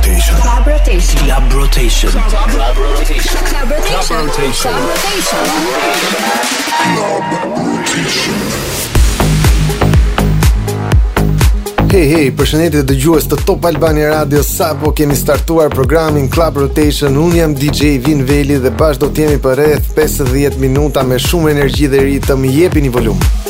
Rotation. Club Rotation. Club Rotation. Club Rotation. Club Rotation. Club Rotation. Hey, hey, përshëndetje të gjues të Top Albania Radio Sa po kemi startuar programin Club Rotation Unë jam DJ Vin Veli dhe bashkë do t'jemi për rreth 50 minuta me shumë energji dhe ri të më jepi një volum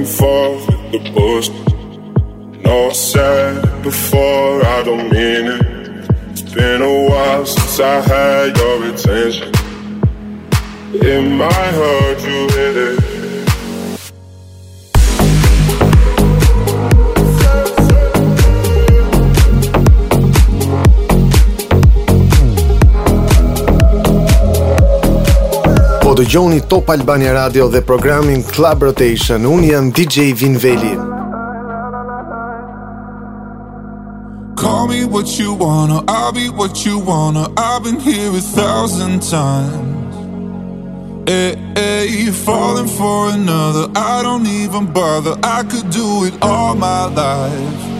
and with the push. No, I said before, I don't mean it. It's been a while since I had your attention. It might hurt you hit it. Po të gjoni Top Albania Radio dhe programin Club Rotation Unë jam DJ Vin Veli Call me what you wanna, I'll be what you wanna. I've been here a thousand times. Hey, hey, you're falling for another. I don't even bother. I could do it all my life.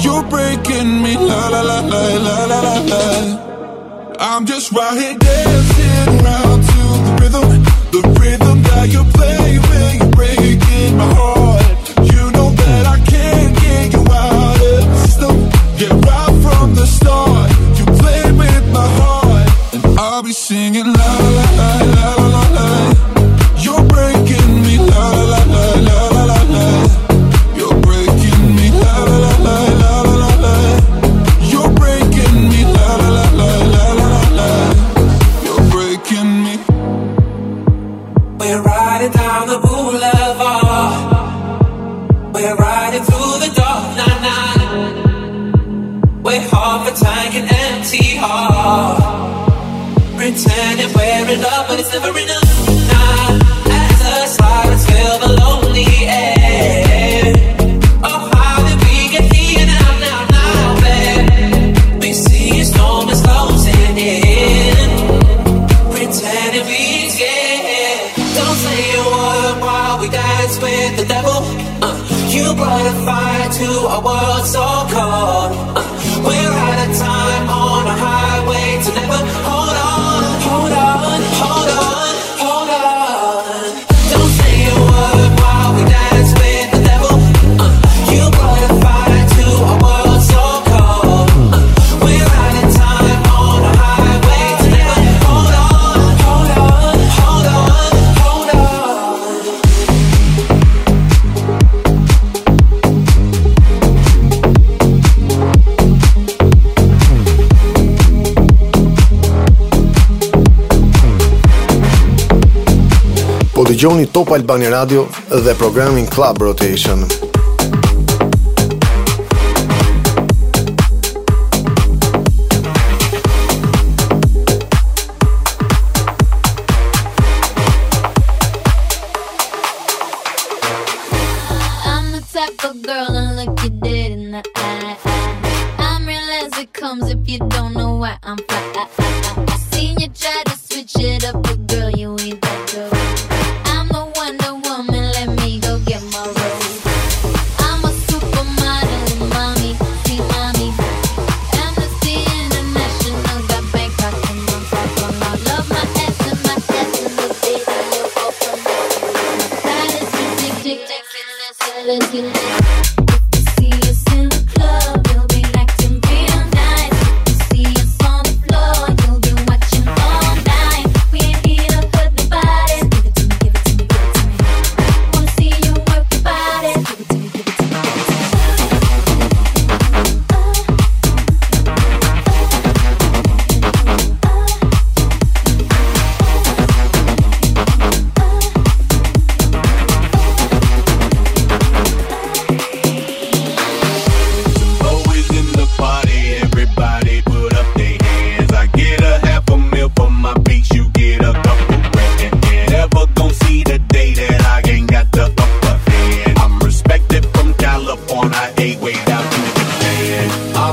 You're breaking me la la la la la la la la. I'm just right here dancing around to the rhythm, the rhythm that you play when you're breaking my heart. Riding down the boulevard. We're riding through the dark night. We're half a tank and empty heart. Pretending we're in love, but it's never enough. Dëgjoni Top Albani Radio dhe programin Club Rotation. I'm real as comes if you don't know why I'm fly.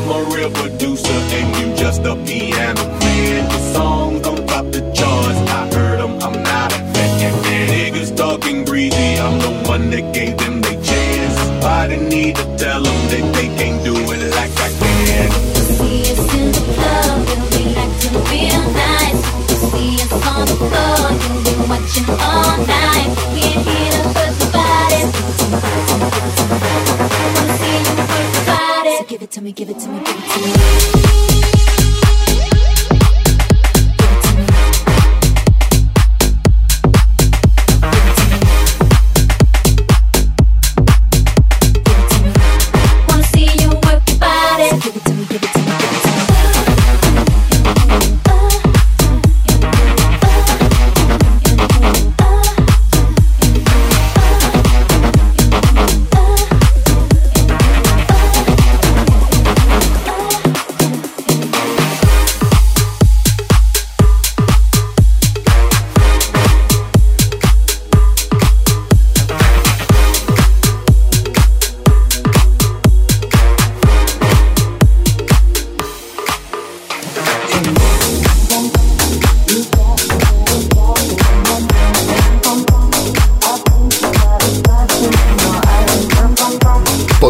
I'm a real give it to me, give it to me,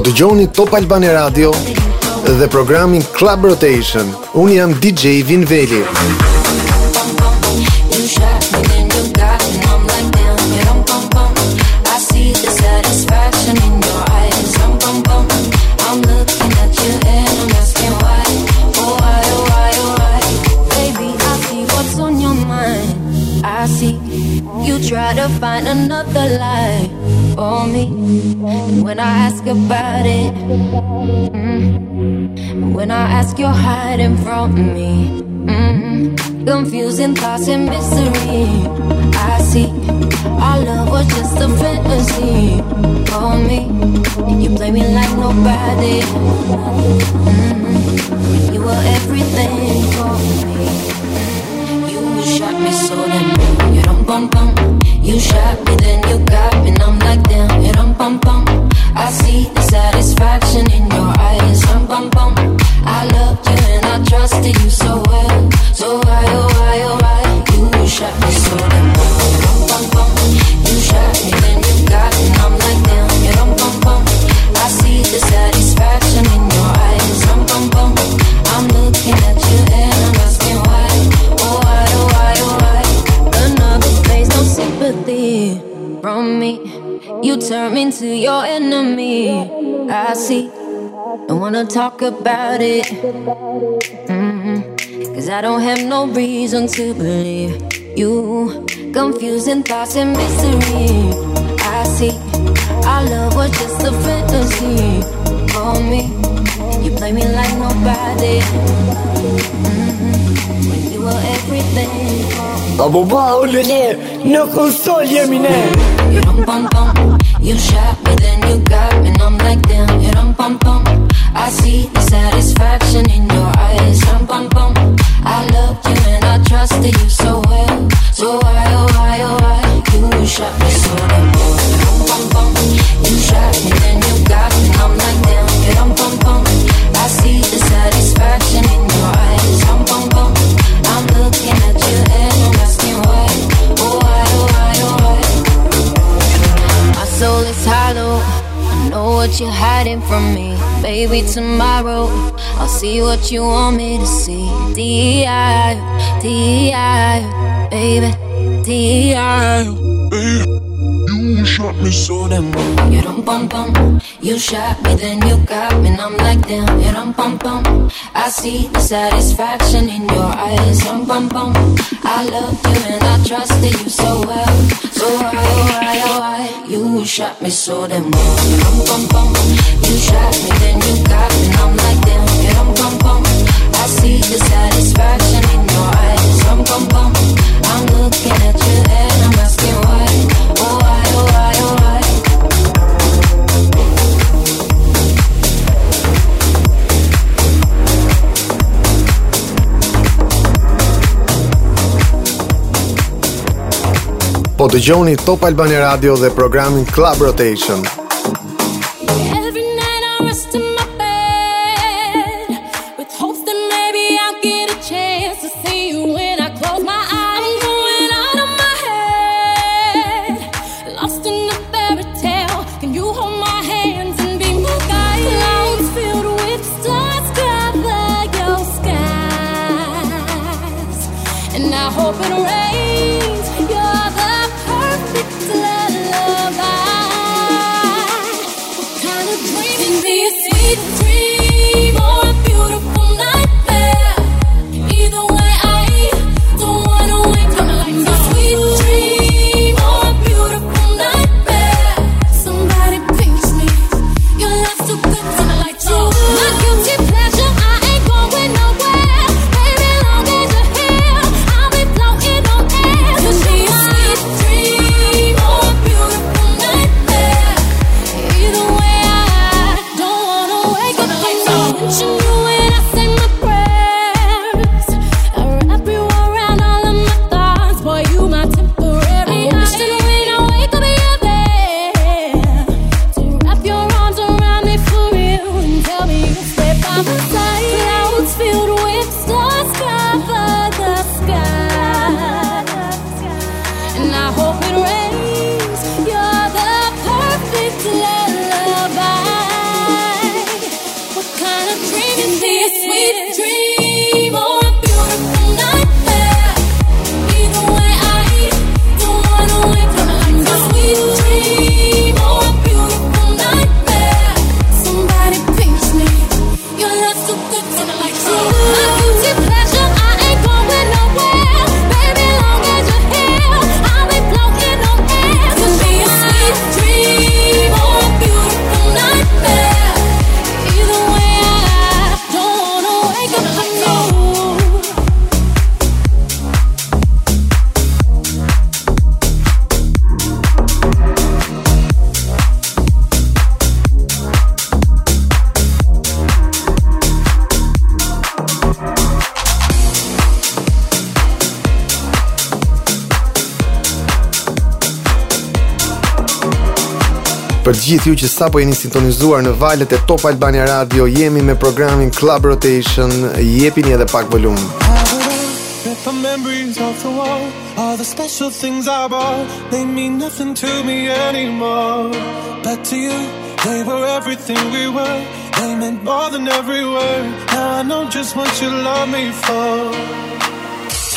dëgjoni Top Albani Radio dhe programin Club Rotation. Un jam DJ Vin Veli. Try to find another life for me. When I ask about it, mm, when I ask, you're hiding from me. Mm, confusing thoughts and mystery. I see our love was just a fantasy for me. You play me like nobody. Mm, you were everything for me. You shot me so damn bad. You dum bum bum. You shot me, then you got me, and I'm like damn. You dum bum bum. I see the satisfaction in your eyes. Dum bum bum. I loved you and I trusted you so well. So why, oh why, oh why? You shot me so damn from me. You turn me into your enemy. I see. Don't wanna talk about it. Mm-mm. Cause I don't have no reason to believe you. Confusing thoughts and misery. I see. Our love was just a fantasy for me. You play me like nobody. Mm-mm. You were everything for me. Apo ba ullë ne Në konsol jemi ne You rum bum bum. You shot me, then you got me, and I'm like damn. You rum bum bum. I see the satisfaction in your eyes. Rum bum bum. I loved you and I trusted you Baby, tomorrow I'll see what you want me to see. D.I. D.I. Baby, D.I. You shot me so damn well. You don't bum bum. You shot me, then you got me, and I'm like damn. You don't bum bum. I see the satisfaction in your eyes. Um bum bum. I love you and I trusted you so well. So why, oh why, oh why? You shot me so damn well. Don't bum bum. You shot me, then you got me, I'm like damn. Don't bum bum. I see the satisfaction in your eyes. Um bum bum. I'm looking at you and I'm asking why. Po dëgjoni Top Albania Radio dhe programin Club Rotation. Gjithë ju që sapo jeni sintonizuar në valët e Top Albania Radio, jemi me programin Club Rotation, jepini edhe pak volum. The memories off the wall. All the special things I bought, they mean nothing to me anymore. But to you, they were everything we were. They meant more than every word. Now I know just what you love me for.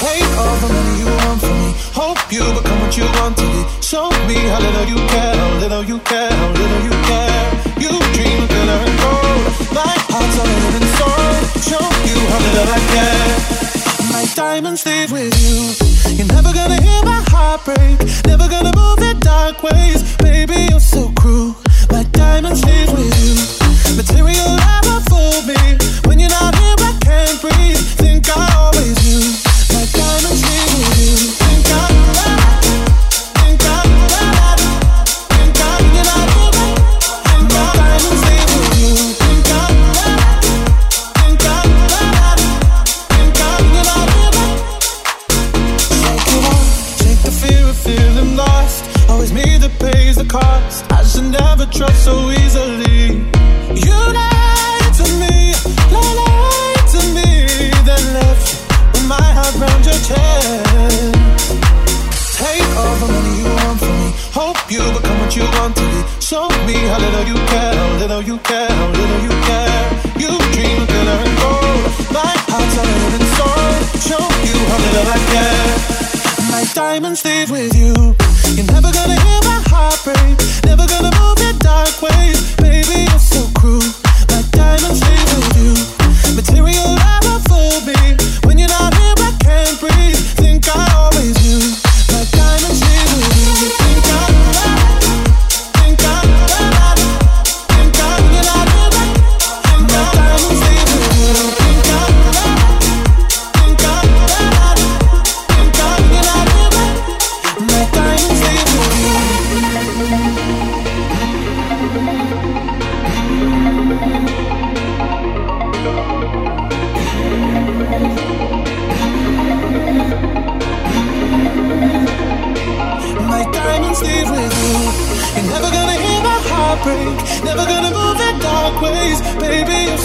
Take all the money you. Hope you become what you want to be. Show me how little you care, how little you care, how little you care. You dream of glitter and gold. My heart's a living soul. Show you how little I care. My diamonds leave with you. You're never gonna hear my heart break. Never gonna move in dark ways. Baby, you're so cruel. My diamonds leave with you. Material never fooled me. When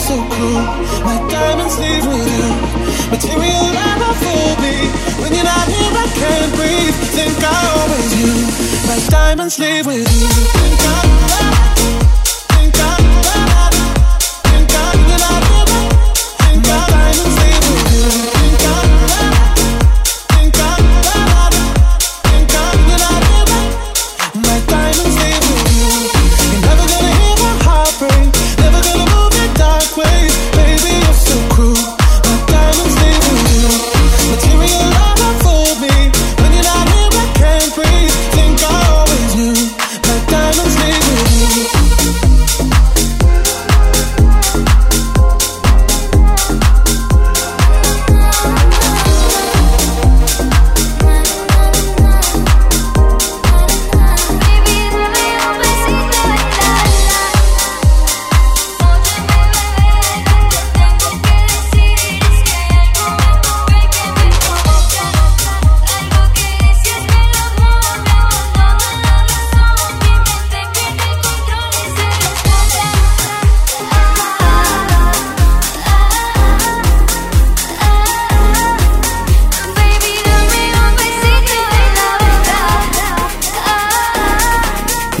so cruel. My diamonds leave with you. Material never fool me. When you're not here, I can't breathe. Think I always you. My diamonds leave with you. Think I baby.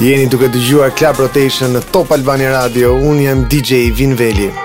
Jeni duke dëgjuar Club Rotation në Top Albani Radio. Un jam DJ Vinveli. Veli.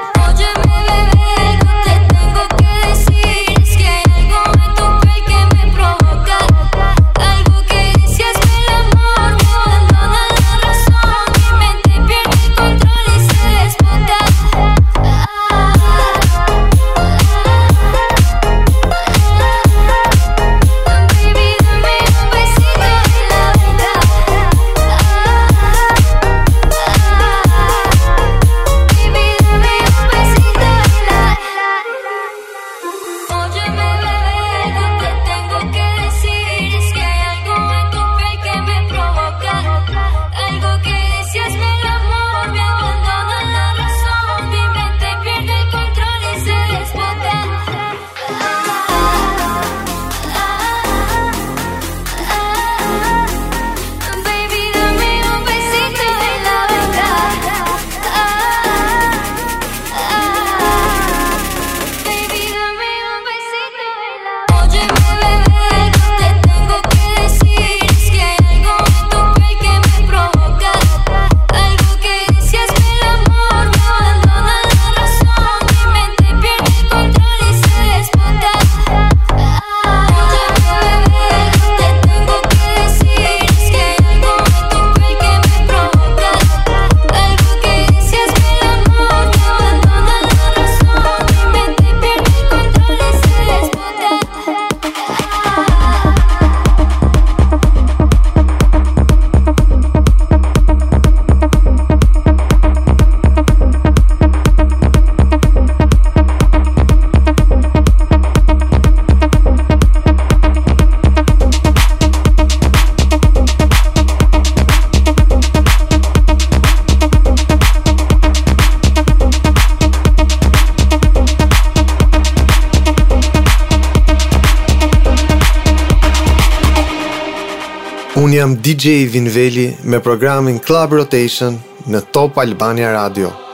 Unë jam DJ Vinveli me programin Club Rotation në Top Albania Radio.